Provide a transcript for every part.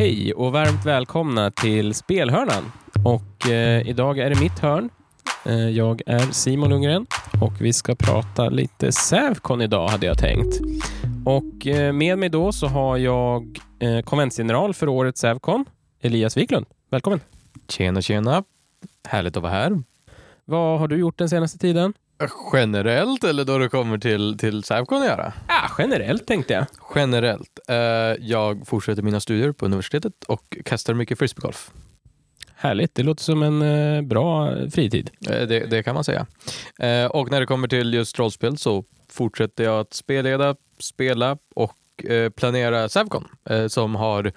Hej och varmt välkomna till Spelhörnan. Och eh, idag är det mitt hörn. Eh, jag är Simon Lundgren och vi ska prata lite Sävcon idag hade jag tänkt. Och eh, med mig då så har jag eh, konventsgeneral för årets Sävcon, Elias Wiklund. Välkommen! Tjena, tjena. Härligt att vara här. Vad har du gjort den senaste tiden? Generellt eller då det kommer till, till Sävcon att göra? Ah, generellt tänkte jag. Generellt. Eh, jag fortsätter mina studier på universitetet och kastar mycket frisbeegolf. Härligt, det låter som en eh, bra fritid. Eh, det, det kan man säga. Eh, och när det kommer till just rollspel så fortsätter jag att spelleda, spela och eh, planera Sävcon eh, som har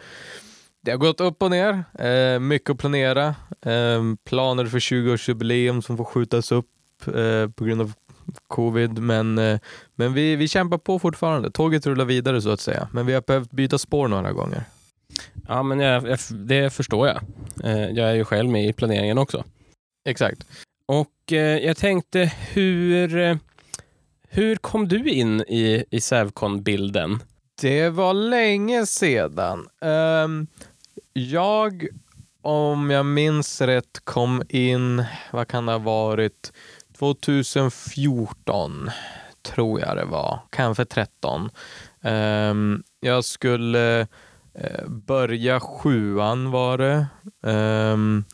det har gått upp och ner. Mycket att planera. Planer för 20-årsjubileum som får skjutas upp eh, på grund av covid. Men, eh, men vi, vi kämpar på fortfarande. Tåget rullar vidare så att säga. Men vi har behövt byta spår några gånger. Ja, men jag, jag, det förstår jag. Eh, jag är ju själv med i planeringen också. Exakt. Och eh, jag tänkte, hur, eh, hur kom du in i, i Sävcon-bilden? Det var länge sedan. Ehm, jag, om jag minns rätt, kom in, vad kan det ha varit, 2014 tror jag det var, kanske 13. Um, ehm, jag skulle uh, börja sjuan var det. Um,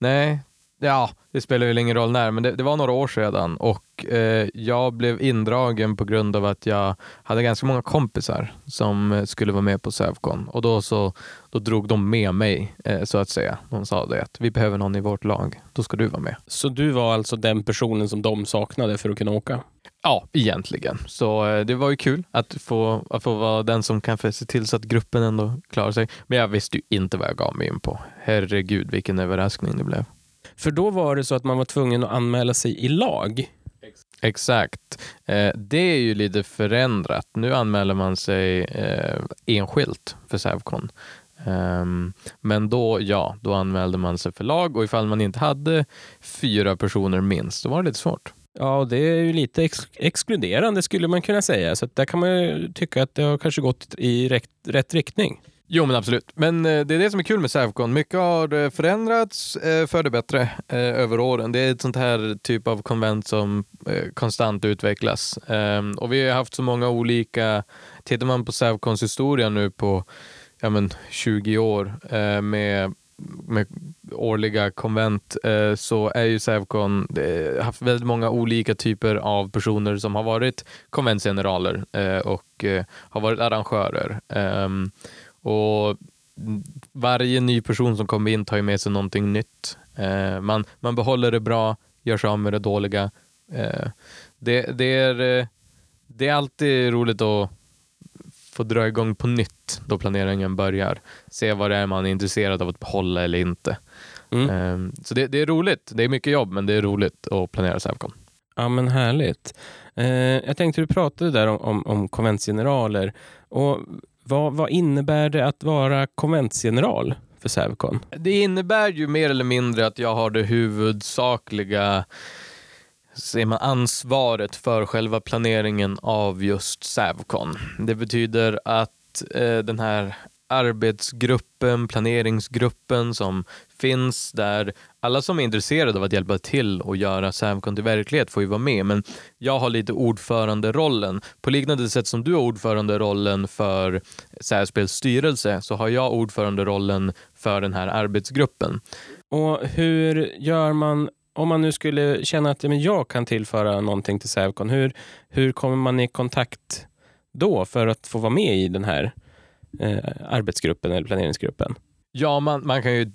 nej, ja, det spelar ju ingen roll när, men det, det var några år sedan och eh, jag blev indragen på grund av att jag hade ganska många kompisar som eh, skulle vara med på Sävcon och då, så, då drog de med mig eh, så att säga. De sa det att vi behöver någon i vårt lag, då ska du vara med. Så du var alltså den personen som de saknade för att kunna åka? Ja, egentligen. Så eh, det var ju kul att få, att få vara den som kanske ser till så att gruppen ändå klarar sig. Men jag visste ju inte vad jag gav mig in på. Herregud vilken överraskning det blev. För då var det så att man var tvungen att anmäla sig i lag. Exakt. Eh, det är ju lite förändrat. Nu anmäler man sig eh, enskilt för Sävcon. Um, men då, ja, då anmälde man sig för lag och ifall man inte hade fyra personer minst, då var det lite svårt. Ja, och det är ju lite ex exkluderande skulle man kunna säga. Så där kan man ju tycka att det har kanske gått i rätt, rätt riktning. Jo, men absolut. Men eh, det är det som är kul med Sävcon. Mycket har eh, förändrats eh, för det bättre över åren. Det är ett sånt här typ av konvent som konstant utvecklas. Ehm, och vi har haft så många olika, tittar man på Sävcons historia nu på ja, men 20 år med med årliga konvent så är ju Sävcon haft väldigt många olika typer av personer som har varit konventsgeneraler och har varit arrangörer. Ehm, Ehm, och varje ny person som kommer in tar ju med sig någonting nytt. Eh, man, man behåller det bra, gör sig av med det dåliga. Eh, det, det, är, eh, det är alltid roligt att få dra igång på nytt då planeringen börjar. Se vad det är man är intresserad av att behålla eller inte. Mm. Eh, så det, det, är roligt. Det är mycket jobb, men det är roligt att planera Sävcon. Ja, men härligt. Eh, jag tänkte du pratade där om, om, om konventsgeneraler. Och vad, vad innebär det att vara konventsgeneral för Sävcon? Det innebär ju mer eller mindre att jag har det huvudsakliga ser man, ansvaret för själva planeringen av just Sävcon. Det betyder att eh, den här arbetsgruppen, planeringsgruppen som finns där. Alla som är intresserade av att hjälpa till och göra Sävcon till verklighet får ju vara med, men jag har lite ordföranderollen. På liknande sätt som du har ordföranderollen för Sävspels styrelse så har jag ordföranderollen för den här arbetsgruppen. Och hur gör man om man nu skulle känna att men jag kan tillföra någonting till Sävcon, hur, hur kommer man i kontakt då för att få vara med i den här eh, arbetsgruppen eller planeringsgruppen? Ja, man, man kan ju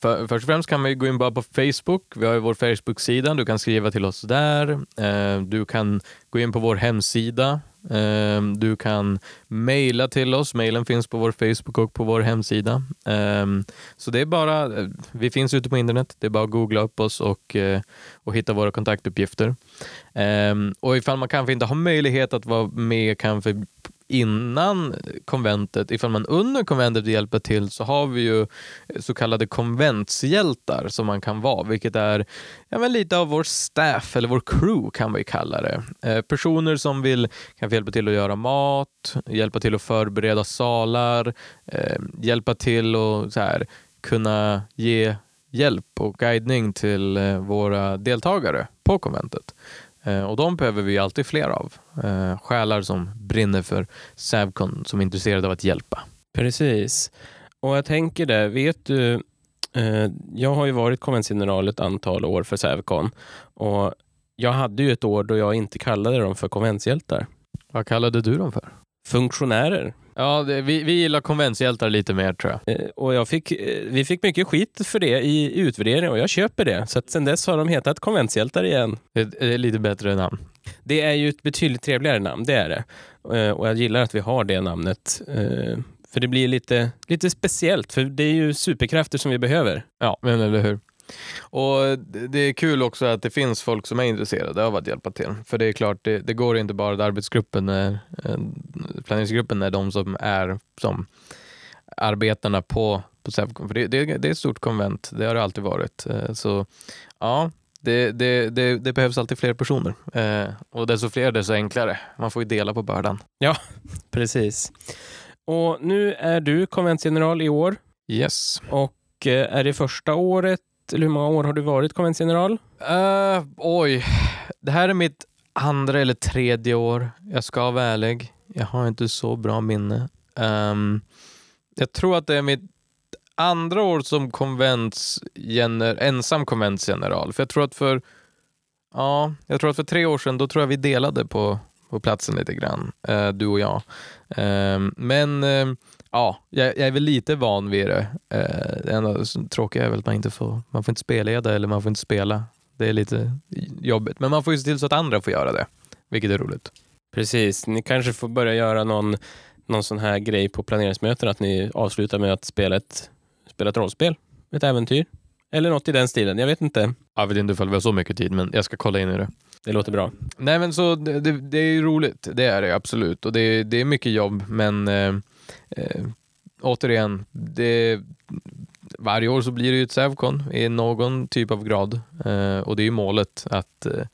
för, först och främst kan man ju gå in bara på Facebook. Vi har ju vår Facebook-sida. Du kan skriva till oss där. Eh, du kan gå in på vår hemsida. Eh, du kan mejla till oss. Mejlen finns på vår Facebook och på vår hemsida. Eh, så det är bara, eh, vi finns ute på internet. Det är bara att googla upp oss och, eh, och hitta våra kontaktuppgifter. Eh, och ifall man kanske inte har möjlighet att vara med kanske innan konventet, ifall man under konventet vill hjälpa till så har vi ju så kallade konventshjältar som man kan vara, vilket är ja, men lite av vår staff eller vår crew kan vi kalla det. Eh, personer som vill kanske hjälpa till att göra mat, hjälpa till att förbereda salar, eh, hjälpa till att så här, kunna ge hjälp och guidning till eh, våra deltagare på konventet. Eh, och de behöver vi alltid fler av. Eh, själar som brinner för Savcon, som är intresserade av att hjälpa. Precis. Och jag tänker det, vet du, eh, jag har ju varit konventsgeneral ett antal år för Savcon och jag hade ju ett år då jag inte kallade dem för konventshjältar. Vad kallade du dem för? Funktionärer. Ja, det, vi, vi gillar konventshjältar lite mer tror jag. Eh, och jag fick, eh, vi fick mycket skit för det i utvärderingen och jag köper det. Så att sen dess har de hetat konventshjältar igen. Det, det är lite bättre namn. Det är ju ett betydligt trevligare namn, det är det. Eh, Och jag gillar att vi har det namnet. eh, För det blir lite, lite speciellt, för det är ju superkrafter som vi behöver. Ja, men eller hur. Och det är kul också att det finns folk som är intresserade av att hjälpa till. För det är klart, det, det går inte bara att arbetsgruppen, är, eh, planeringsgruppen är de som är som arbetarna på, på Sävcon. För det, det, det är ett stort konvent, det har det alltid varit. Eh, Så ja, det, det, det, det behövs alltid fler personer. Eh, Och desto fler, desto enklare. Man får ju dela på bördan. Precis. Och nu är du konventsgeneral i år Yes. och är det första året, eller hur många år har du varit konventsgeneral? Uh, eh, oj, det här är mitt andra eller tredje år. Jag ska vara ärlig. Jag har inte så bra minne. Um, jag tror att det är mitt andra år som konventsgener- ensam konventsgeneral. För jag tror att för ja, jag tror att för tre år sedan då tror jag vi delade på, på platsen lite grann, uh, du och jag. Uh, men ehm, ja, jag, jag är väl lite van vid det. Eh, det enda tråkiga är väl att man inte får, man får inte spelleda eller man får inte spela. Det är lite jobbigt, men man får ju se till så att andra får göra det, vilket är roligt. Precis, ni kanske får börja göra någon, någon sån här grej på planeringsmöten, att ni avslutar med att spela ett, spela ett rollspel, ett äventyr. Eller något i den stilen, jag vet inte. Jag vet inte ifall vi har så mycket tid, men jag ska kolla in i det. Det låter bra. Nej men så det, det, det är ju roligt, det är det absolut. Och det, det är mycket jobb men eh, eh, återigen, det, varje år så blir det ju ett Sävkon i någon typ av grad. Eh, och det är ju målet att, eh,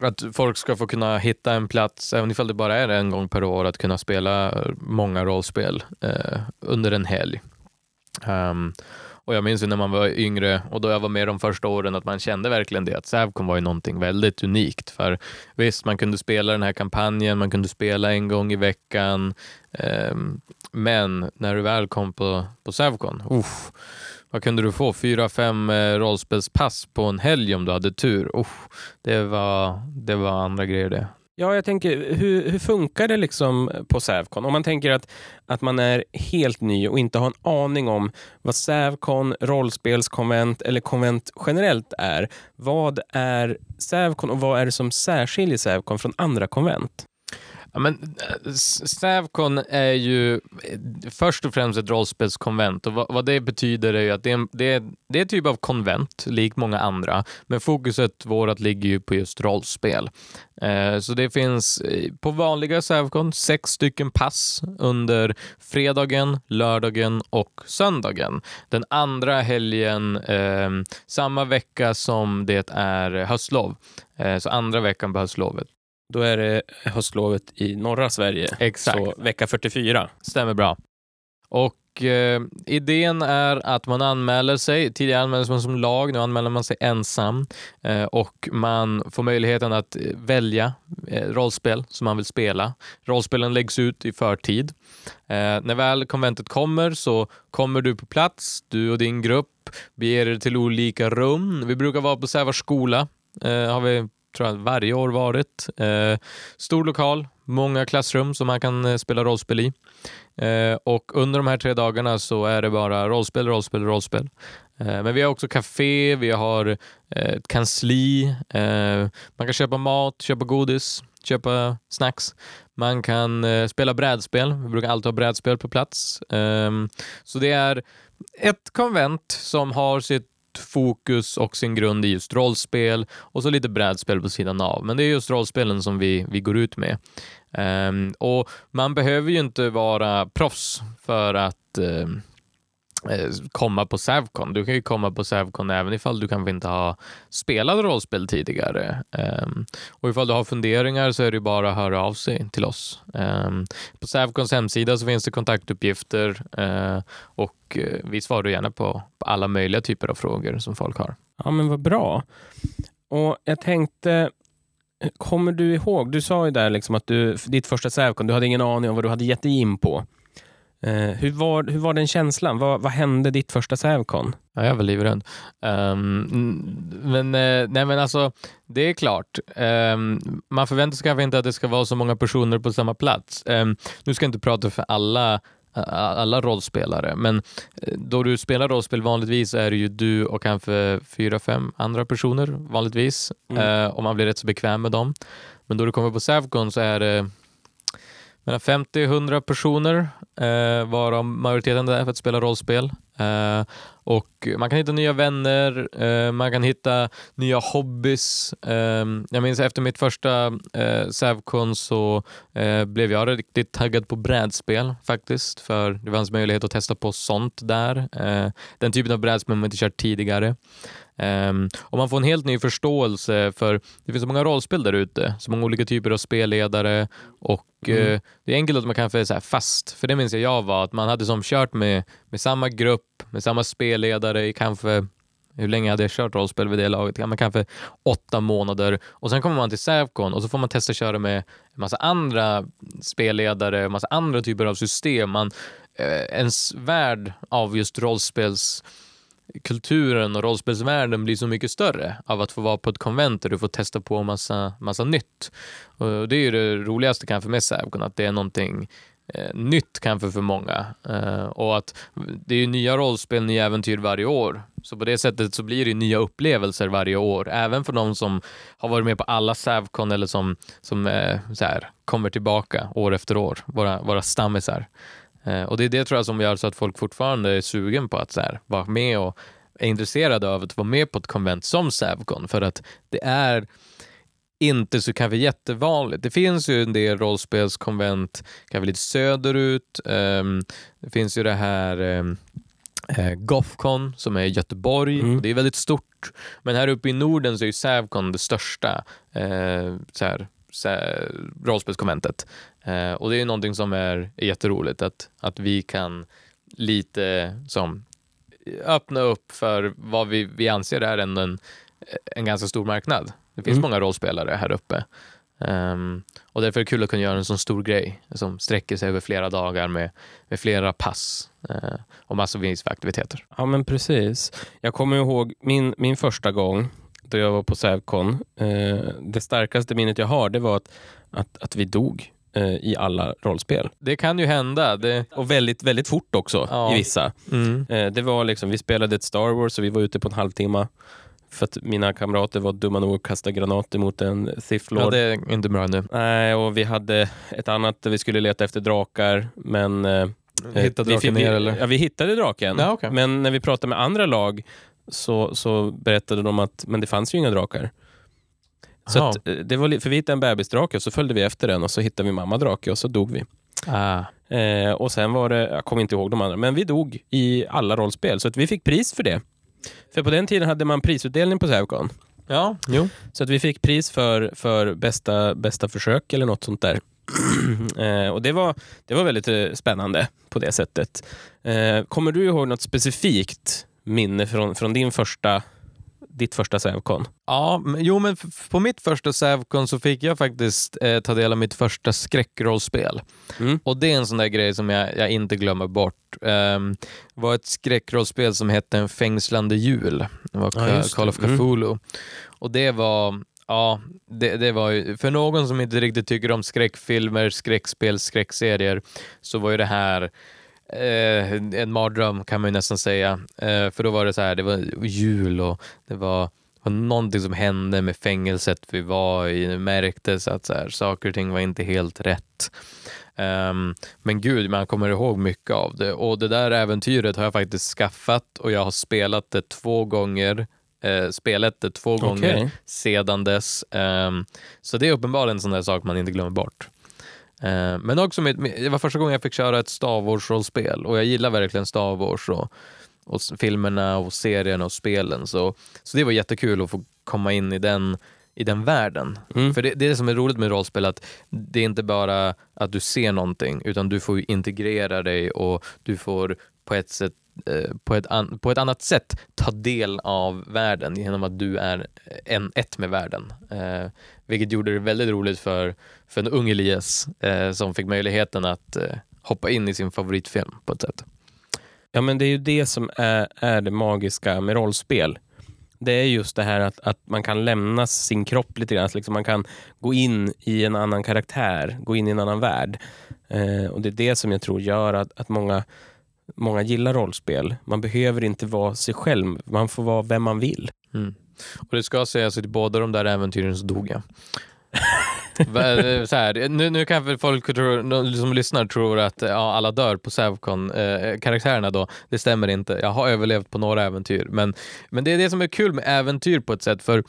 att folk ska få kunna hitta en plats, även ifall det bara är en gång per år, att kunna spela många rollspel eh, under en helg. Um, och jag minns ju när man var yngre och då jag var med de första åren att man kände verkligen det att Sävcon var ju någonting väldigt unikt. För visst, man kunde spela den här kampanjen, man kunde spela en gång i veckan. Eh, men när du väl kom på, på Sävcon, uff, vad kunde du få? Fyra, fem eh, rollspelspass på en helg om du hade tur. Uff, det, var, det var andra grejer det. Ja, jag tänker, hur, hur funkar det liksom på Sävcon? Om man tänker att, att man är helt ny och inte har en aning om vad Sävcon, rollspelskonvent eller konvent generellt är. Vad är Sävcon och vad är det som särskiljer Sävcon från andra konvent? Ja, men, eh, Stavcon är ju eh, först och främst ett rollspelskonvent och vad, vad det betyder är ju att det är, en, det, är, det är en typ av konvent, likt många andra, men fokuset vårt ligger ju på just rollspel. Eh, så det finns eh, på vanliga Sävcon sex stycken pass under fredagen, lördagen och söndagen. Den andra helgen, eh, samma vecka som det är höstlov, eh, så andra veckan på höstlovet. Då är det höstlovet i norra Sverige, Exakt. så vecka 44. Stämmer bra. Och eh, idén är att man anmäler sig. Tidigare anmäldes man som lag, nu anmäler man sig ensam. Eh, och man får möjligheten att eh, välja eh, rollspel som man vill spela. Rollspelen läggs ut i förtid. Eh, när väl konventet kommer så kommer du på plats, du och din grupp beger er till olika rum. Vi brukar vara på Sävars skola, eh, har vi tror jag, varje år varit. Eh, stor lokal, många klassrum som man kan eh, spela rollspel i. Eh, och under de här tre dagarna så är det bara rollspel, rollspel, rollspel. Eh, men vi har också café, vi har eh, ett kansli, eh, man kan köpa mat, köpa godis, köpa snacks. Man kan eh, spela brädspel, vi brukar alltid ha brädspel på plats. Ehm, så det är ett konvent som har sitt fokus och sin grund i just rollspel och så lite brädspel på sidan av. Men det är just rollspelen som vi, vi går ut med. Um, och Man behöver ju inte vara proffs för att um, Eh, komma på Savcon. Du kan ju komma på Savcon även ifall du kanske inte har spelat rollspel tidigare. Um, och ifall du har funderingar så är det bara att höra av sig till oss. Um, på Savcons hemsida så finns det kontaktuppgifter uh, och uh, vi svarar gärna på, på, alla möjliga typer av frågor som folk har. Ja, men vad bra. Och jag tänkte, kommer du ihåg, du sa ju där liksom att du, ditt första Savcon, du hade ingen aning om vad du hade gett dig in på. Eh, hur, var, hur var den känslan? Vad, vad hände ditt första Sävcon? Ja, jag var livrädd. Um, men, eh, nej, men alltså, det är klart. Um, man förväntar sig kanske inte att det ska vara så många personer på samma plats. Um, nu ska jag inte prata för alla alla rollspelare, men eh, då du spelar rollspel vanligtvis är det ju du och kanske fyra, fem andra personer vanligtvis, mm. och man blir rätt så bekväm med dem. Men då du kommer på Sävcon så är det mellan 50 100 personer, eh, varav majoriteten är för att spela rollspel. Eh, och man kan hitta nya vänner, eh, man kan hitta nya hobbys. Eh, jag minns efter mitt första eh, Sävcon så eh, blev jag riktigt taggad på brädspel faktiskt, för det fanns möjlighet att testa på sånt där. Eh, den typen av brädspel man inte kört tidigare. Um, och man får en helt ny förståelse för det finns så många rollspel där ute, så många olika typer av spelledare och mm. uh, det är enkelt att man är så fast, för det minns jag jag var, att man hade som kört med, med samma grupp, med samma spelledare i kanske hur länge hade jag kört rollspel vid det laget? Ja, men kanske åtta månader. Och sen kommer man till Sävcon och så får man testa att köra med en massa andra spelledare, en massa andra typer av system. Man, eh, ens värld av just rollspels kulturen och rollspelsvärlden blir så mycket större av att få vara på ett konvent där du får testa på massa, massa nytt. Och det är ju det roligaste kanske med Sävcon, att det är någonting eh, nytt kanske för många. Eh, och att det är ju nya rollspel, nya äventyr varje år. Så på det sättet så blir det nya upplevelser varje år, även för de som har varit med på alla Savcon eller som, som eh, så här, kommer tillbaka år efter år, våra, våra stammisar. Eh, och det är det tror jag som gör så att folk fortfarande är sugen på att så här, vara med och är intresserade av att vara med på ett konvent som Savcon för att det är inte så kanske jättevanligt. Det finns ju en del rollspelskonvent kanske lite söderut. Um, det finns ju det här um, Gothcon som är i Göteborg. Mm. Det är väldigt stort. Men här uppe i Norden så är ju Sävcon det största uh, så här, så här, rollspelskonventet. Uh, och det är någonting som är, är jätteroligt att, att vi kan lite som öppna upp för vad vi, vi anser är en, en, en ganska stor marknad. Det finns mm. många rollspelare här uppe. Um, och därför är det kul att kunna göra en sån stor grej som sträcker sig över flera dagar med, med flera pass uh, och massvis av aktiviteter. Ja men precis. Jag kommer ihåg min, min första gång då jag var på Sävcon. Uh, det starkaste minnet jag har det var att, att, att vi dog uh, i alla rollspel. Det kan ju hända. Det... Och väldigt, väldigt fort också ja. i vissa. Mm. det var liksom, vi spelade ett Star Wars och vi var ute på en halvtimme. För att mina kamrater var dumma nog att kasta granater mot en Lord. Ja, det är inte bra nu. Nej, och vi hade ett annat där vi skulle leta efter drakar, men... Eh, hittade draken ner eller? Ja, vi hittade draken. Ja, okay. Men när vi pratade med andra lag så, så berättade de att men det fanns ju inga drakar. Så att, eh, det var, för vi hittade en bebisdrake och så följde vi efter den och så hittade vi mamma drake och så dog vi. Ah. Eh, och sen var det, jag kommer inte ihåg de andra, men vi dog i alla rollspel så att vi fick pris för det. För på den tiden hade man prisutdelning på Sävcon. Ja, jo. Så att vi fick pris för, för bästa, bästa försök eller något sånt där. eh, och det var, det var väldigt eh, spännande på det sättet. Eh, kommer du ihåg något specifikt minne från, från din första ditt första Sävcon? Ja, jo men på mitt första Sävcon så fick jag faktiskt eh, ta del av mitt första skräckrollspel. Mm. Och det är en sån där grej som jag, jag inte glömmer bort. Um, det var ett skräckrollspel som hette En fängslande jul. Det var ja, Call of mm. Cthulhu. Mm. Och det var Ja, det, det var ju, för någon som inte riktigt tycker om skräckfilmer, skräckspel, skräckserier så var ju det här eh, en mardröm kan man ju nästan säga. Eh, för då var det så här, det var jul och det var var någonting som hände med fängelset vi var i. Det märktes att så här, saker och ting var inte helt rätt. Um, men gud, man kommer ihåg mycket av det. Och det där äventyret har jag faktiskt skaffat och jag har spelat det två gånger eh, spelet det två Okej. gånger sedan dess. Ehm, så det är uppenbarligen en sån där sak man inte glömmer bort. Ehm, men också, med, det var första gången jag fick köra ett Star Wars-rollspel och jag gillar verkligen Star Wars och, och filmerna och serierna och spelen. Så, så det var jättekul att få komma in i den, i den världen. Mm. För det, det är det som är roligt med rollspel, att det är inte bara att du ser någonting, utan du får integrera dig och du får på ett, sätt, eh, på ett, an, på ett annat sätt ta del av världen genom att du är eh, en, ett med världen. Eh, vilket gjorde det väldigt roligt för, för en ung Elias eh, som fick möjligheten att eh, hoppa in i sin favoritfilm på ett sätt. Ja, men det är ju det som är, är det magiska med rollspel. Det är just det här att, att man kan lämna sin kropp lite grann. Alltså liksom man kan gå in i en annan karaktär, gå in i en annan värld. Eh, och Det är det som jag tror gör att, att många, många gillar rollspel. Man behöver inte vara sig själv, man får vara vem man vill. Mm. Och det ska sägas att i båda de där äventyren så dog jag. Va- så här, nu, nu kanske folk tror, som lyssnar tror att ja, alla dör på Sävcon, eh, karaktärerna då. Det stämmer inte. Jag har överlevt på några äventyr. Men, men det är det som är kul med äventyr på ett sätt. För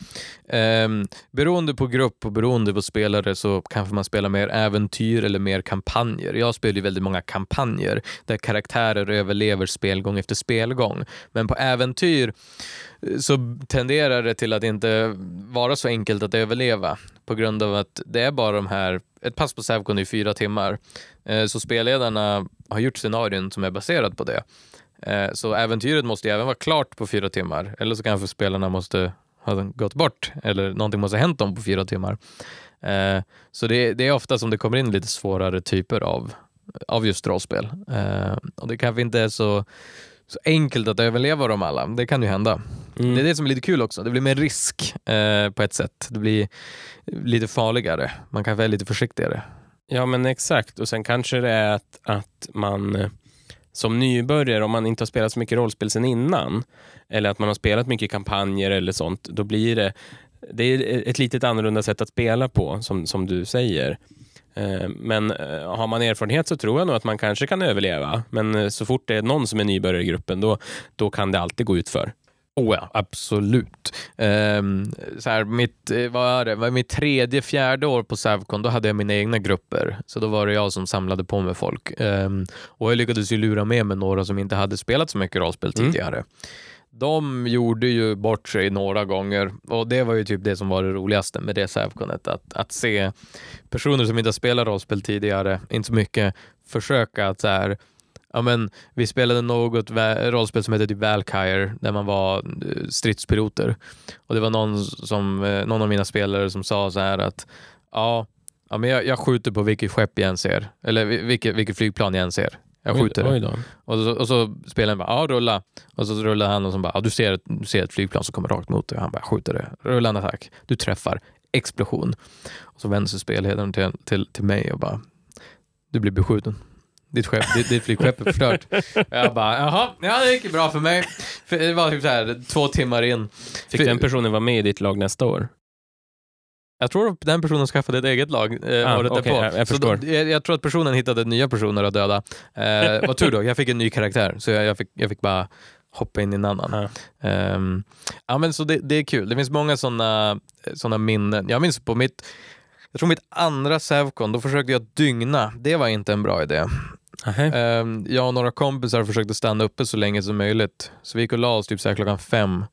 Um, beroende på grupp och beroende på spelare så kanske man spelar mer äventyr eller mer kampanjer. Jag spelar ju väldigt många kampanjer där karaktärer överlever spelgång efter spelgång. Men på äventyr eh, så tenderar det till att inte vara så enkelt att överleva på grund av att det är bara de här, ett pass på Sävkon är fyra timmar, uh, så spelledarna har gjort scenarion som är baserat på det. Eh, så äventyret måste ju även vara klart på fyra timmar, eller så kanske spelarna måste ha gått bort, eller någonting måste ha hänt dem på fyra timmar. Eh, Så det, det är ofta som det kommer in lite svårare typer av, av just rollspel. Eh, Och det kanske inte är så, så enkelt att överleva dem alla, det kan ju hända. Mm. Det är det som är lite kul också. Det blir mer risk eh, på ett sätt. Det blir lite farligare. Man kanske är lite försiktigare. Ja, men exakt. Och sen kanske det är att, att man eh, som nybörjare, om man inte har spelat så mycket rollspel sen innan, eller att man har spelat mycket kampanjer eller sånt, då blir det, det är ett litet annorlunda sätt att spela på, som, som du säger. Eh, men eh, har man erfarenhet så tror jag nog att man kanske kan överleva. Men eh, så fort det är någon som är nybörjare i gruppen, då, då kan det alltid gå ut för. Oh ja, absolut. Ehm, så här, mitt, eh, vad är det? Mitt tredje, fjärde år på Savcon, då hade jag mina egna grupper. Så då var det jag som samlade på med folk. Ehm, och jag lyckades ju lura med mig några som inte hade spelat så mycket rollspel Mm. tidigare. De gjorde ju bort sig några gånger och det var ju typ det som var det roligaste med det Savconet. Att, att se personer som inte har spelat rollspel tidigare, inte så mycket, försöka att så här, ja men vi spelade något rollspel som hette typ Valkyrie där man var eh, stridspiloter. Och det var någon, som, eh, någon av mina spelare som sa så här att ja, ja men jag, jag skjuter på vilket skepp jag än ser. Eller vi- vilket, vilket flygplan jag än ser. Jag skjuter oj, oj. Och så, och så spelaren bara, ja rulla. Och så rullar han och så bara, ja du ser, ett- du ser ett flygplan som kommer rakt mot dig. Han bara, skjuter det. Rulla en attack. Du träffar. Explosion. Och så vänder sig spelledaren till, till, till mig och bara, du blir beskjuten. Ditt, skepp, ditt, ditt flygskepp är förstört. Jag bara, jaha, ja det gick ju bra för mig. För det var typ så här, två timmar in. Fick För- den personen vara med i ditt lag nästa år? Jag tror den personen skaffade ett eget lag eh, Ah, året okej, därpå. jag- jag så då, jag, jag tror att personen hittade nya personer att döda. Eh, vad tur då, jag fick en ny karaktär så jag, jag, fick, fick bara hoppa in i en annan. Ja. Ehm, ja, men så det, det är kul. Det finns många sådana såna minnen. Jag minns på mitt, jag tror mitt andra Sävcon, då försökte jag dygna. Det var inte en bra idé. Nähä. Ehm, jag och några kompisar försökte stanna uppe så länge som möjligt. Så vi gick och la oss typ så här klockan fem.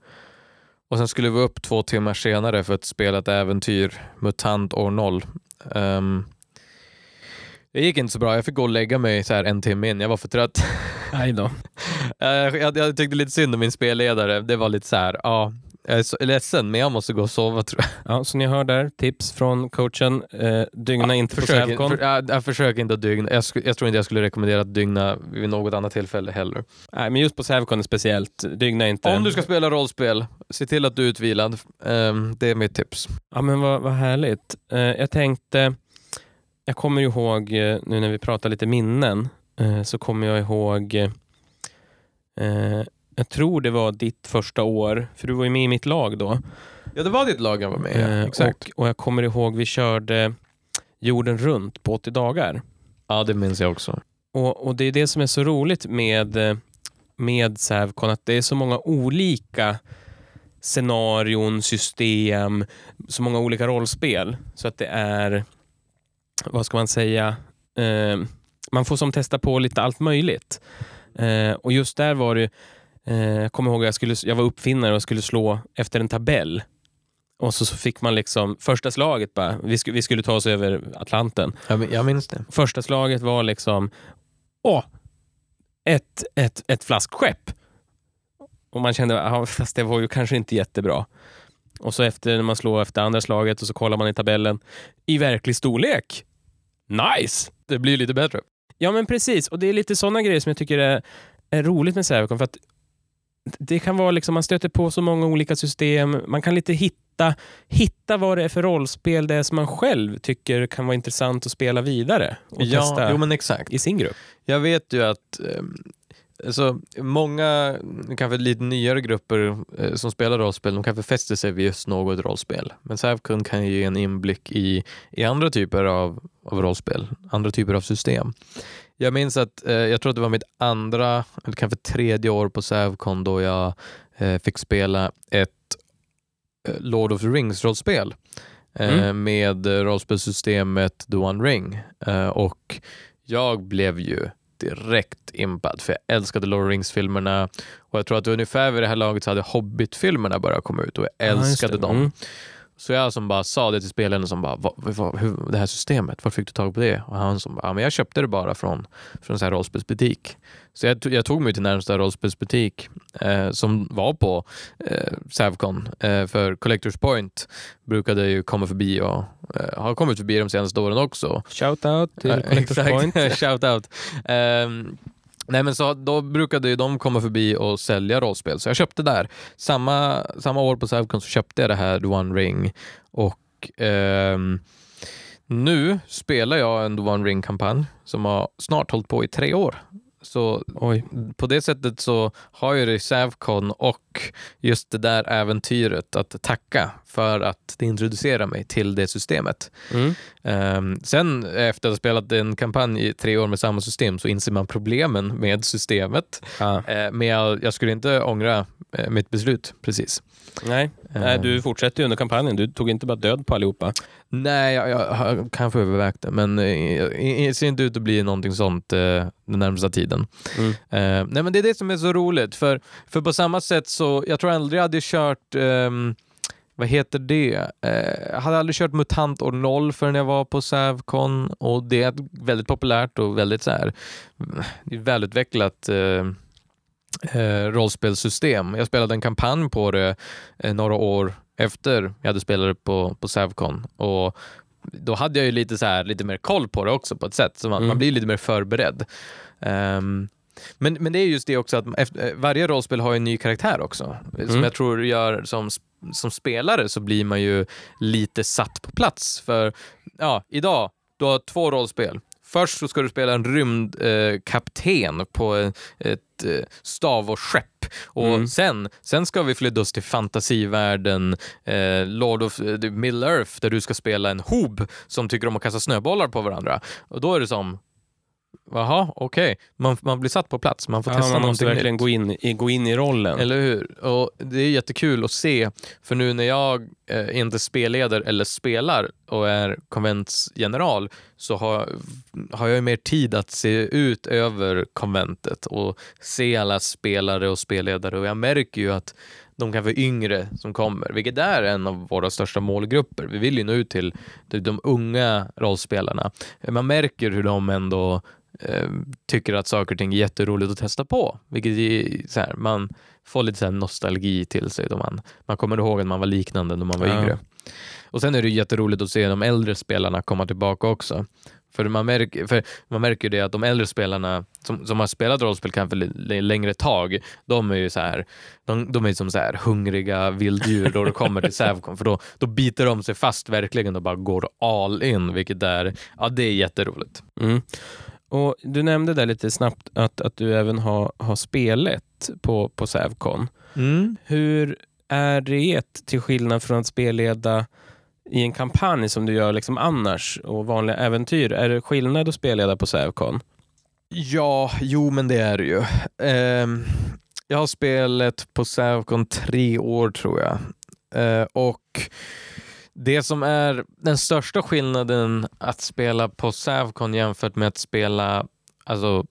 Och sen skulle vi upp två timmar senare för att spela ett äventyr, MUTANT år 0. Ehm, det gick inte så bra, jag fick gå och lägga mig så här en timme in, jag var för trött. Aj då. jag, jag, jag tyckte lite synd om min spelledare, det var lite så här, ja, jag är så ledsen men jag måste gå och sova tror jag. Ja, så ni hör där, tips från coachen. Eh, dygna inte på Försök, Sävcon. för, jag, jag försöker inte att dygna, jag, jag tror inte jag skulle rekommendera att dygna vid något annat tillfälle heller. Nej, men just på Sävcon speciellt, dygna inte. Om du ska spela rollspel, se till att du är utvilad. Ehm, det är mitt tips. Ja, men vad, vad härligt. Eh, jag tänkte, jag kommer ihåg, eh, nu när vi pratar lite minnen, eh, så kommer jag ihåg, eh, jag tror det var ditt första år, för du var ju med i mitt lag då. Ja, det var ditt lag jag var med i. Eh. Exakt. och, och jag kommer ihåg vi körde jorden runt på 80 dagar. Ja, det minns jag också. Och, och det är det som är så roligt med, med Sävcon, att det är så många olika scenarion, system, så många olika rollspel. Så att det är, vad ska man säga, eh, man får som testa på lite allt möjligt. Eh, och just där var det, eh, jag kommer ihåg att jag, skulle, jag var uppfinnare och skulle slå efter en tabell. Och så, så fick man liksom, första slaget bara, vi, skulle, vi skulle ta oss över Atlanten. Jag, jag minns det. Första slaget var liksom, åh, ett, ett, ett flaskskepp. Och man kände, ja, fast det var ju kanske inte jättebra. Och så efter när man slår efter andra slaget och så kollar man i tabellen, i verklig storlek. Nice! Det blir lite bättre. Ja men precis, och det är lite sådana grejer som jag tycker är, är roligt med Sävcon. För att det kan vara liksom, man stöter på så många olika system, man kan lite hitta, hitta vad det är för rollspel det är som man själv tycker kan vara intressant att spela vidare och Ja, testa jo men exakt. i sin grupp. Jag vet ju att ehm, alltså, många, kanske lite nyare grupper eh, som spelar rollspel, de kanske fäster sig vid just något rollspel. Men Sävkund kan ju ge en inblick i, i andra typer av, av rollspel, andra typer av system. Jag minns att, eh, jag tror att det var mitt andra, eller kanske tredje år på Sävcon då jag eh, fick spela ett eh, Lord of the Rings-rollspel eh, Mm. med rollspelssystemet The One Ring. Eh, och jag blev ju direkt impad för jag älskade Lord of the Rings-filmerna och jag tror att ungefär vid det här laget så hade Hobbit-filmerna börjat komma ut och jag Ja, älskade det. dem. Mm. Så jag som bara sa det till spelaren som bara, vad, vad, hur, det här systemet, var fick du tag på det? Och han som bara, ja, men jag köpte det bara från, från sån här rollspelsbutik. Så jag, tog- jag tog mig till närmsta rollspelsbutik eh, som var på eh, Savcon. Eh, för Collectors Point brukade ju komma förbi och eh, har kommit förbi de senaste åren också. Shout out till Ja, Collectors. Point. Shout out. Nej men så då brukade ju de komma förbi och sälja rollspel, så jag köpte där. Samma, samma år på Savcon så köpte jag det här The One Ring och ehm, nu spelar jag en The One Ring-kampanj som har snart hållit på i tre år. Så Oj. på det sättet så har jag det i Savcon och just det där äventyret att tacka för att det introducerar mig till det systemet. Mm. Ehm, sen efter att ha spelat en kampanj i tre år med samma system så inser man problemen med systemet. Ja. Uh, men jag, jag skulle inte ångra eh, mitt beslut precis. Nej. Nej, Ehm, du fortsätter ju under kampanjen. Du tog inte bara död på allihopa. Nej, jag, jag har kanske övervägt det, men eh, det ser inte ut att bli någonting sånt eh, den närmsta tiden. Mm. Eh, nej, men det är det som är så roligt, för, för på samma sätt så, jag tror aldrig jag hade kört ehm, vad heter det? Eh, jag hade aldrig kört MUTANT år 0 förrän jag var på Savcon och det är väldigt populärt och väldigt så här, är välutvecklat eh, eh, rollspelssystem. Jag spelade en kampanj på det några år efter jag hade spelat det på, på Savcon och då hade jag ju lite, så här, lite mer koll på det också på ett sätt, så man, Mm. man blir lite mer förberedd. Ehm, men, men det är just det också att efter, eh, varje rollspel har ju en ny karaktär också. Som Mm. jag tror gör som, som spelare så blir man ju lite satt på plats. För ja, idag, du har två rollspel. Först så ska du spela en rymdkapten eh, på ett eh, stav och skepp. Och Mm. sen, sen ska vi flytta oss till fantasivärlden eh, Lord of eh, Middle Earth där du ska spela en hob som tycker om att kasta snöbollar på varandra. Och då är det som, jaha, okej, man, man blir satt på plats, man får Ja, testa man måste någonting verkligen nytt. gå in, i, gå in i rollen. Eller hur? Och det är jättekul att se, för nu när jag eh, inte spelleder eller spelar och är konventsgeneral så har, har jag ju mer tid att se ut över konventet och se alla spelare och spelledare och jag märker ju att de kan vara yngre som kommer, vilket är en av våra största målgrupper. Vi vill ju nå ut till, till de unga rollspelarna. Man märker hur de ändå eh, tycker att saker och ting är jätteroligt att testa på, vilket är så här, man får lite så nostalgi till sig då man, man kommer ihåg att man var liknande när man var Ja. yngre. Och sen är det jätteroligt att se de äldre spelarna komma tillbaka också. För man märker, för man märker det att de äldre spelarna som, som har spelat rollspel kanske längre tag, de är ju så här, de, de är som så här hungriga vilddjur då det kommer till Savcon, för då, då biter de sig fast verkligen och bara går all in, vilket är, ja det är jätteroligt. Mm. Och Du nämnde där lite snabbt att, att du även har, har spelet på, på Sävcon. Mm. Hur, är det till skillnad från att spelleda i en kampanj som du gör liksom annars och vanliga äventyr? Är det skillnad att spelleda på Sävcon? Ja, jo men det är det ju. Ehm, jag har spelat på Sävcon tre år tror jag. Eh, och det som är den största skillnaden att spela på Sävcon jämfört med att spela alltså,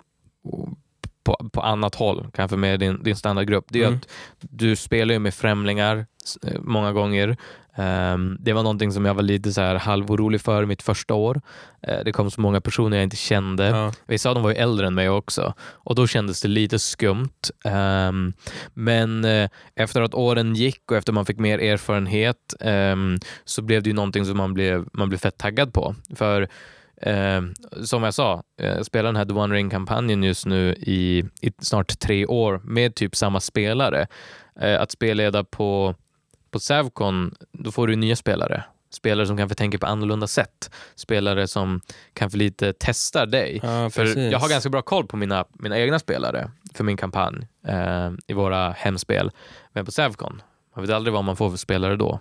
på, på annat håll, kanske med din, din standardgrupp, det är Mm. att du spelar ju med främlingar eh, många gånger. Ehm, det var någonting som jag var lite så här halvorolig för mitt första år. Eh, det kom så många personer jag inte kände. Ja. Vissa av dem var ju äldre än mig också och då kändes det lite skumt. Ehm, men eh, efter att åren gick och efter man fick mer erfarenhet ehm, så blev det ju någonting som man blev, man blev fett taggad på. För som jag sa, eh, jag spelar den här The One Ring-kampanjen just nu i, i snart tre år med typ samma spelare. Eh, att spelleda på, på Savcon, då får du nya spelare. Spelare som kanske tänker på annorlunda sätt. Spelare som kanske lite testar dig. Ja, För jag har ganska bra koll på mina, mina egna spelare för min kampanj eh, i våra hemspel. Men på Savcon, man vet aldrig vad man får för spelare då.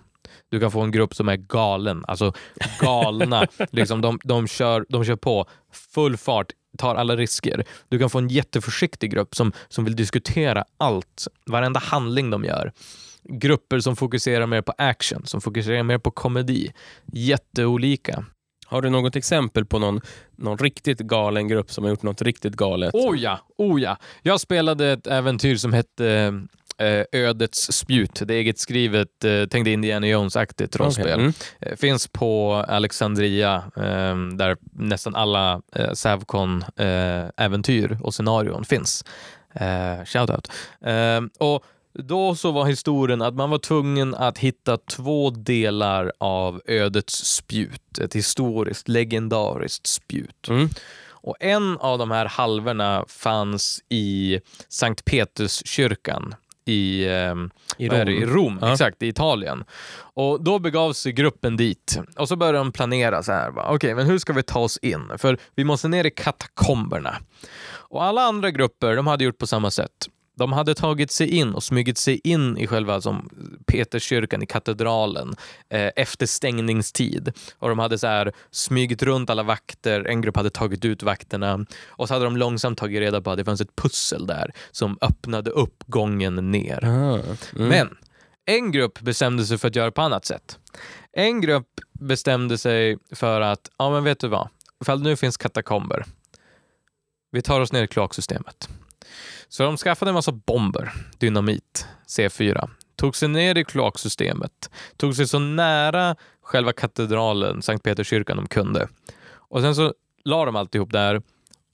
Du kan få en grupp som är galen, alltså galna. liksom de, de, kör, de kör på full fart, tar alla risker. Du kan få en jätteförsiktig grupp som, som vill diskutera allt, varenda handling de gör. Grupper som fokuserar mer på action, som fokuserar mer på komedi. Jätteolika. Har du något exempel på någon, någon riktigt galen grupp som har gjort något riktigt galet? Oh ja, oh ja. Jag spelade ett äventyr som hette eh, Ödets spjut. Det är eget skrivet, eh, tänkte Indiana Jones-aktigt rollspel. Okej, mm. Eh, Finns på Alexandria eh, där nästan alla eh, Savcon-äventyr och scenarion finns. Eh, shoutout. Eh, och då så var historien att man var tvungen att hitta två delar av ödets spjut. Ett historiskt, legendariskt spjut. Mm. Och en av de här halvorna fanns i Sankt Peterskyrkan i, ehm, I Rom. det? I Rom, Ja. exakt, i Italien. Och då begav sig gruppen dit och så började de planera så här. Okej, men hur ska vi ta oss in? För vi måste ner i katakomberna. Och alla andra grupper, de hade gjort på samma sätt. De hade tagit sig in och smugit sig in i själva som Peterskyrkan, i katedralen, eh, efter stängningstid. Och de hade så här smugit runt alla vakter, en grupp hade tagit ut vakterna och så hade de långsamt tagit reda på att det fanns ett pussel där som öppnade upp gången ner. Ah, mm. Men en grupp bestämde sig för att göra på annat sätt. En grupp bestämde sig för att, ja men vet du vad, ifall nu finns katakomber, vi tar oss ner i kloaksystemet. Så de skaffade en massa bomber, dynamit, C4, tog sig ner i kloaksystemet, tog sig så nära själva katedralen, Sankt Peterskyrkan de kunde. Och sen så la de alltihop där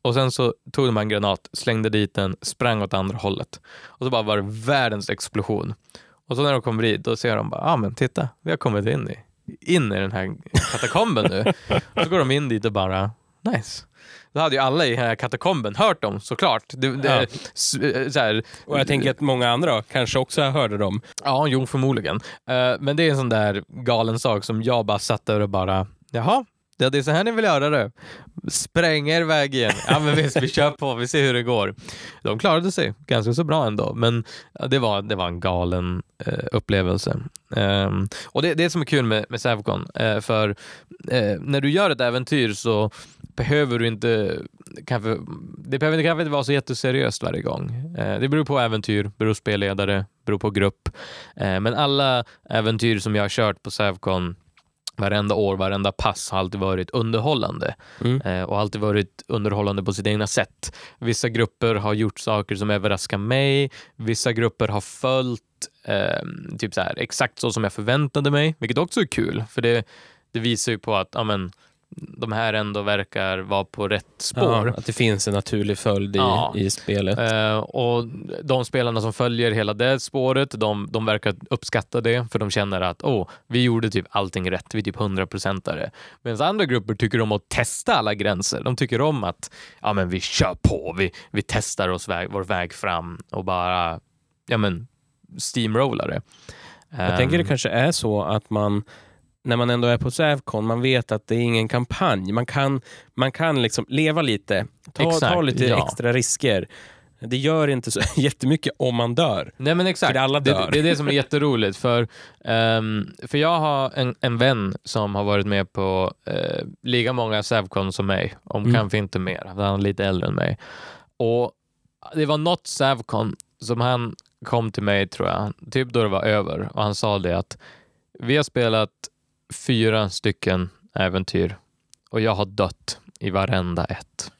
och sen så tog de en granat, slängde dit den, sprang åt andra hållet. Och så bara var det världens explosion. Och så när de kommer dit, då ser de bara, ja ah, men titta, vi har kommit in i, in i den här katakomben nu. och så går de in dit och bara, nice. Då hade ju alla i den här katakomben hört dem såklart. Det, det, Ja. s- så här, Och jag tänker att många andra kanske också hörde dem. Ja, jo förmodligen. Eh, men det är en sån där galen sak som jag bara satt där och bara, jaha, Ja, det är så här ni vill göra det. Spränga er väg igen. Ja men visst, vi kör på, vi ser hur det går. De klarade sig ganska så bra ändå, men det, var, det var en galen eh, upplevelse. Um, och det, det är det som är kul med, med Savcon, eh, för eh, när du gör ett äventyr så behöver du inte kanske, det behöver kanske inte vara så jätteseriöst varje gång. Eh, det beror på äventyr, beror på spelledare, beror på grupp. Eh, men alla äventyr som jag har kört på Savcon varenda år, varenda pass har alltid varit underhållande Mm. eh, och alltid varit underhållande på sitt egna sätt. Vissa grupper har gjort saker som överraskar mig, vissa grupper har följt eh, typ så här, exakt så som jag förväntade mig, vilket också är kul, för det, det visar ju på att ja, men, de här ändå verkar vara på rätt spår. Ja, att det finns en naturlig följd i, Ja. i spelet. Eh, och de spelarna som följer hela det spåret, de, de verkar uppskatta det för de känner att oh, vi gjorde typ allting rätt, vi är typ 100%are. Medan andra grupper tycker om att testa alla gränser. De tycker om att ja, men vi kör på, vi, vi testar oss väg, vår väg fram och bara ja, men, steamrollar det. Jag tänker det Ehm, kanske är så att man när man ändå är på Sävcon, man vet att det är ingen kampanj. Man kan, man kan liksom leva lite, ta, ta Exakt, lite ja. extra risker. det gör inte så jättemycket om man dör. Nej men exakt, För alla det, dör. det är det som är jätteroligt. För, ehm, för jag har en, en vän som har varit med på uh, lika många Sävcon som mig, om Mm. kanske inte mer. Han är lite äldre än mig. Och Det var något Sävcon som han kom till mig, tror jag, typ då det var över, och han sa det att vi har spelat fyra stycken äventyr och jag har dött i varenda ett.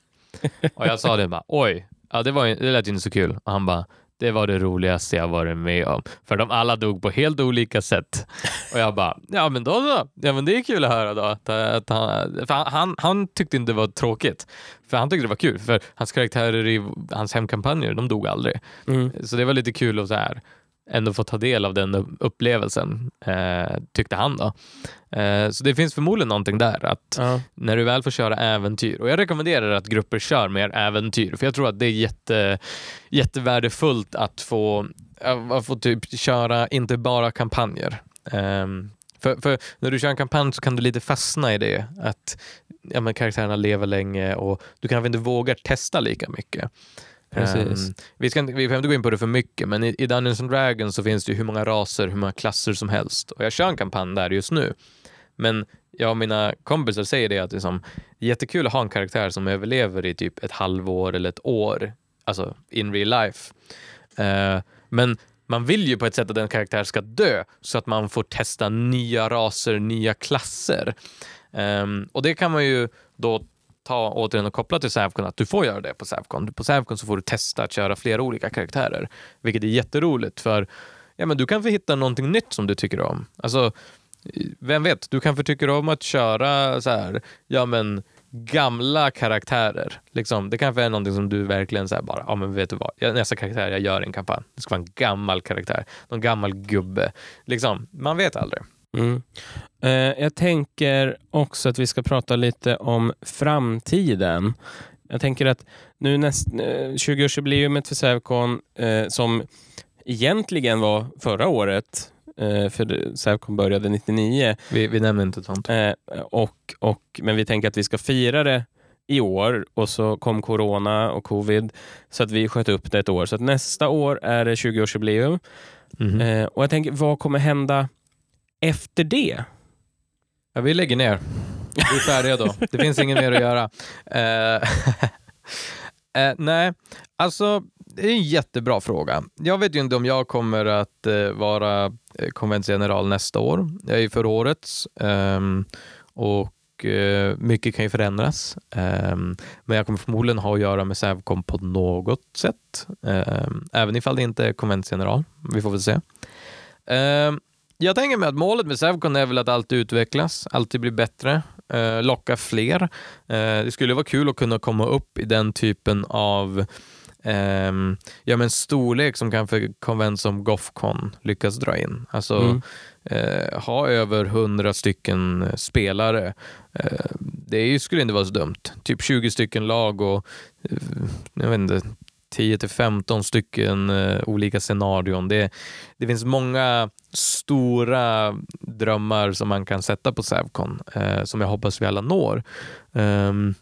Och jag sa det bara, oj, ja, det, var, det lät inte så kul. Och han bara, det var det roligaste jag varit med om. För de alla dog på helt olika sätt. Och jag bara, ja men då så. Ja men det är kul att höra då. Att, att han, för han, han, han tyckte inte det var tråkigt. För han tyckte det var kul. För hans karaktärer i hans hemkampanjer, de dog aldrig. Mm. Så det var lite kul att så här, ändå få ta del av den upplevelsen, eh, tyckte han då. Eh, så det finns förmodligen någonting där, att Ja. när du väl får köra äventyr, och jag rekommenderar att grupper kör mer äventyr, för jag tror att det är jätte, jättevärdefullt att få, att få typ köra inte bara kampanjer. Ehm, för, för när du kör en kampanj så kan du lite fastna i det, att ja, men karaktärerna lever länge och du kanske inte vågar testa lika mycket. Precis. Um, vi, ska inte, vi behöver inte gå in på det för mycket, men i, i Dungeons and Dragons så finns det ju hur många raser, hur många klasser som helst. Och jag kör en kampanj där just nu. Men jag och mina kompisar säger det att liksom, det är jättekul att ha en karaktär som överlever i typ ett halvår eller ett år, alltså in real life. Uh, men man vill ju på ett sätt att den karaktär ska dö så att man får testa nya raser, nya klasser. Um, och det kan man ju då ta återigen och koppla till Savcon, att du får göra det på Savcon. På Savcon så får du testa att köra flera olika karaktärer, vilket är jätteroligt för ja, men du kan få hitta någonting nytt som du tycker om. Alltså, vem vet, du kanske tycker om att köra så här, ja men gamla karaktärer. Liksom, det kanske är någonting som du verkligen så här bara, ja men vet du vad, nästa karaktär jag gör en kampanj, det ska vara en gammal karaktär, någon gammal gubbe. Liksom, man vet aldrig. Mm. Eh, jag tänker också att vi ska prata lite om framtiden. Jag tänker att nu näst, eh, 20-årsjubileumet för Sävcon eh, som egentligen var förra året, eh, för Sävcon började 99, Vi, vi nämner inte sånt. eh, och, och, men vi tänker att vi ska fira det i år och så kom corona och covid så att vi sköt upp det ett år. Så att nästa år är det 20-årsjubileum. Mhm. Eh, och jag tänker, vad kommer hända efter det? Ja, vi lägger ner. Vi är färdiga då. Det finns inget mer att göra. Uh, uh, nej, alltså det är en jättebra fråga. Jag vet ju inte om jag kommer att uh, vara konventsgeneral nästa år. Jag är ju för årets um, och mycket kan ju förändras. Um, men jag kommer förmodligen ha att göra med Sävcom på något sätt. Um, även ifall det inte är konventsgeneral. Vi får väl se. Um, jag tänker mig att målet med Sävcon är väl att alltid utvecklas, alltid bli bättre, eh, locka fler. Eh, det skulle vara kul att kunna komma upp i den typen av ehm, ja, men storlek som kanske konvent som Gothcon lyckas dra in. Alltså Mm. eh, ha över 100 stycken eh, spelare. Eh, det är ju, skulle inte vara så dumt. Typ 20 stycken lag och eh, jag vet inte, 10 till 15 stycken eh, olika scenarion. Det, det finns många stora drömmar som man kan sätta på Sävcon eh, som jag hoppas vi alla når. Ehm,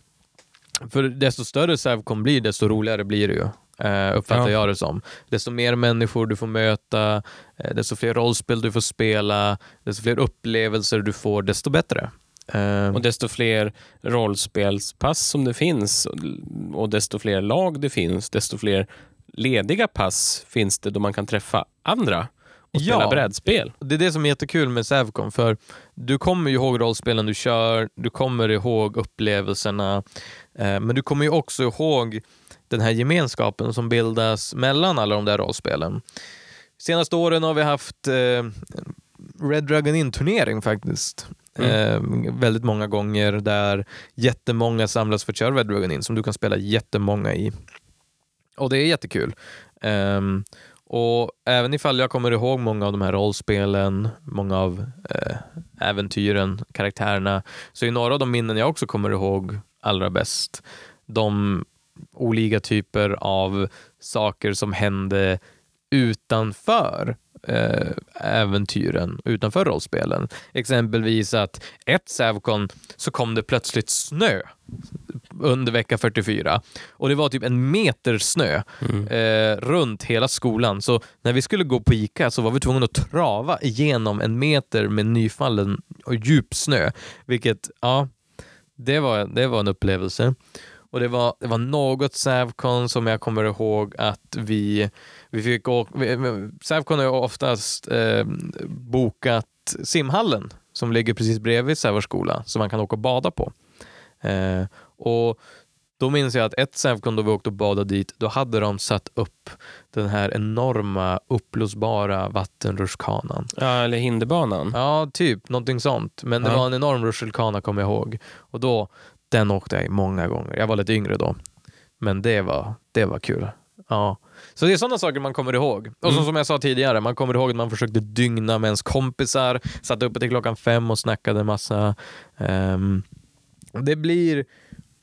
för desto större Sävcon blir, desto roligare blir det ju. Uh, uppfattar Ja. jag det som. Desto mer människor du får möta, eh, desto fler rollspel du får spela, desto fler upplevelser du får, desto bättre. Ehm, Och desto fler rollspelspass som det finns och desto fler lag det finns, desto fler lediga pass finns det då man kan träffa andra och spela Ja. brädspel. Det är det som är jättekul med Sävcon, för du kommer ju ihåg rollspelen du kör, du kommer ihåg upplevelserna, eh, men du kommer ju också ihåg den här gemenskapen som bildas mellan alla de där rollspelen. Senaste åren har vi haft eh, Red Dragon In-turnering faktiskt. Eh, väldigt många gånger där jättemånga samlas för att köra Red Dragon In som du kan spela jättemånga i. Och det är jättekul. Ehm, och även ifall jag kommer ihåg många av de här rollspelen, många av eh, äventyren, karaktärerna, så är några av de minnen jag också kommer ihåg allra bäst de olika typer av saker som hände utanför eh, äventyren utanför rollspelen. Exempelvis att ett Sävcon så kom det plötsligt snö under vecka 44 och det var typ en meter snö Mm. eh, runt hela skolan. Så när vi skulle gå på ICA så var vi tvungna att trava igenom en meter med nyfallen och djup snö. Vilket, ja, det var, det var en upplevelse. Och det var, det var något Sävcon som jag kommer ihåg att vi, vi fick åka... vi- Sävcon har ju oftast eh, bokat simhallen som ligger precis bredvid Sävars skola som man kan åka och bada på. Eh, och då minns jag att ett Sävcon då vi åkte och badade dit, då hade de satt upp den här enorma uppblåsbara vattenrutschkanan. Ja, eller hinderbanan. Ja, typ någonting sånt. Men det Ja. var en enorm rutschkana kommer jag ihåg. Och då, den åkte jag i många gånger. Jag var lite yngre då. Men det var, det var kul. Ja. Så det är sådana saker man kommer ihåg. Och Mm. som jag sa tidigare, man kommer ihåg att man försökte dygna med ens kompisar, satt uppe till klockan fem och snackade massa. Ehm, det, blir,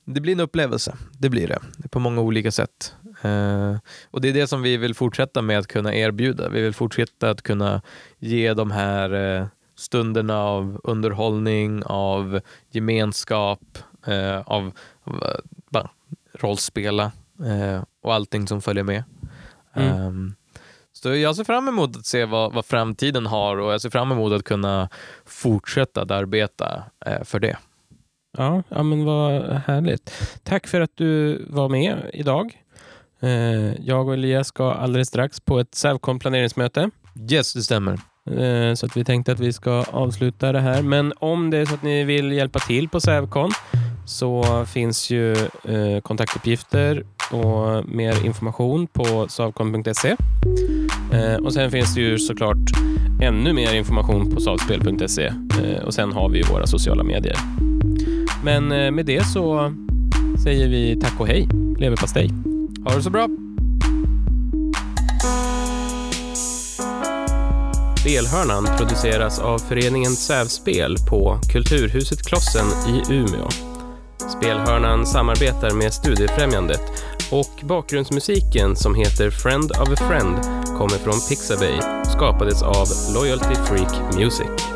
det blir en upplevelse, det blir det. På många olika sätt. Eh, och det är det som vi vill fortsätta med att kunna erbjuda. Vi vill fortsätta att kunna ge de här eh, stunderna av underhållning, av gemenskap, eh, av, eh, bara rollspela eh, och allting som följer med. Mm. Ehm, så jag ser fram emot att se vad, vad framtiden har och jag ser fram emot att kunna fortsätta att arbeta eh, för det. Ja, ja, men vad härligt. Tack för att du var med idag. Eh, Jag och Elias ska alldeles strax på ett Sävcon planeringsmöte. Yes, det stämmer. Eh, Så att vi tänkte att vi ska avsluta det här. Men om det är så att ni vill hjälpa till på Sävcon så finns ju eh, kontaktuppgifter och mer information på savcon.se. Eh, Och sen finns det ju såklart ännu mer information på savspel.se Eh, och sen har vi ju våra sociala medier. Men eh, med det så säger vi tack och hej. Leverpastej. Ha det så bra. Spelhörnan produceras av föreningen Sävspel på Kulturhuset Klossen i Umeå. Spelhörnan samarbetar med Studiefrämjandet och bakgrundsmusiken som heter Friend of a Friend kommer från Pixabay skapades av Loyalty Freak Music.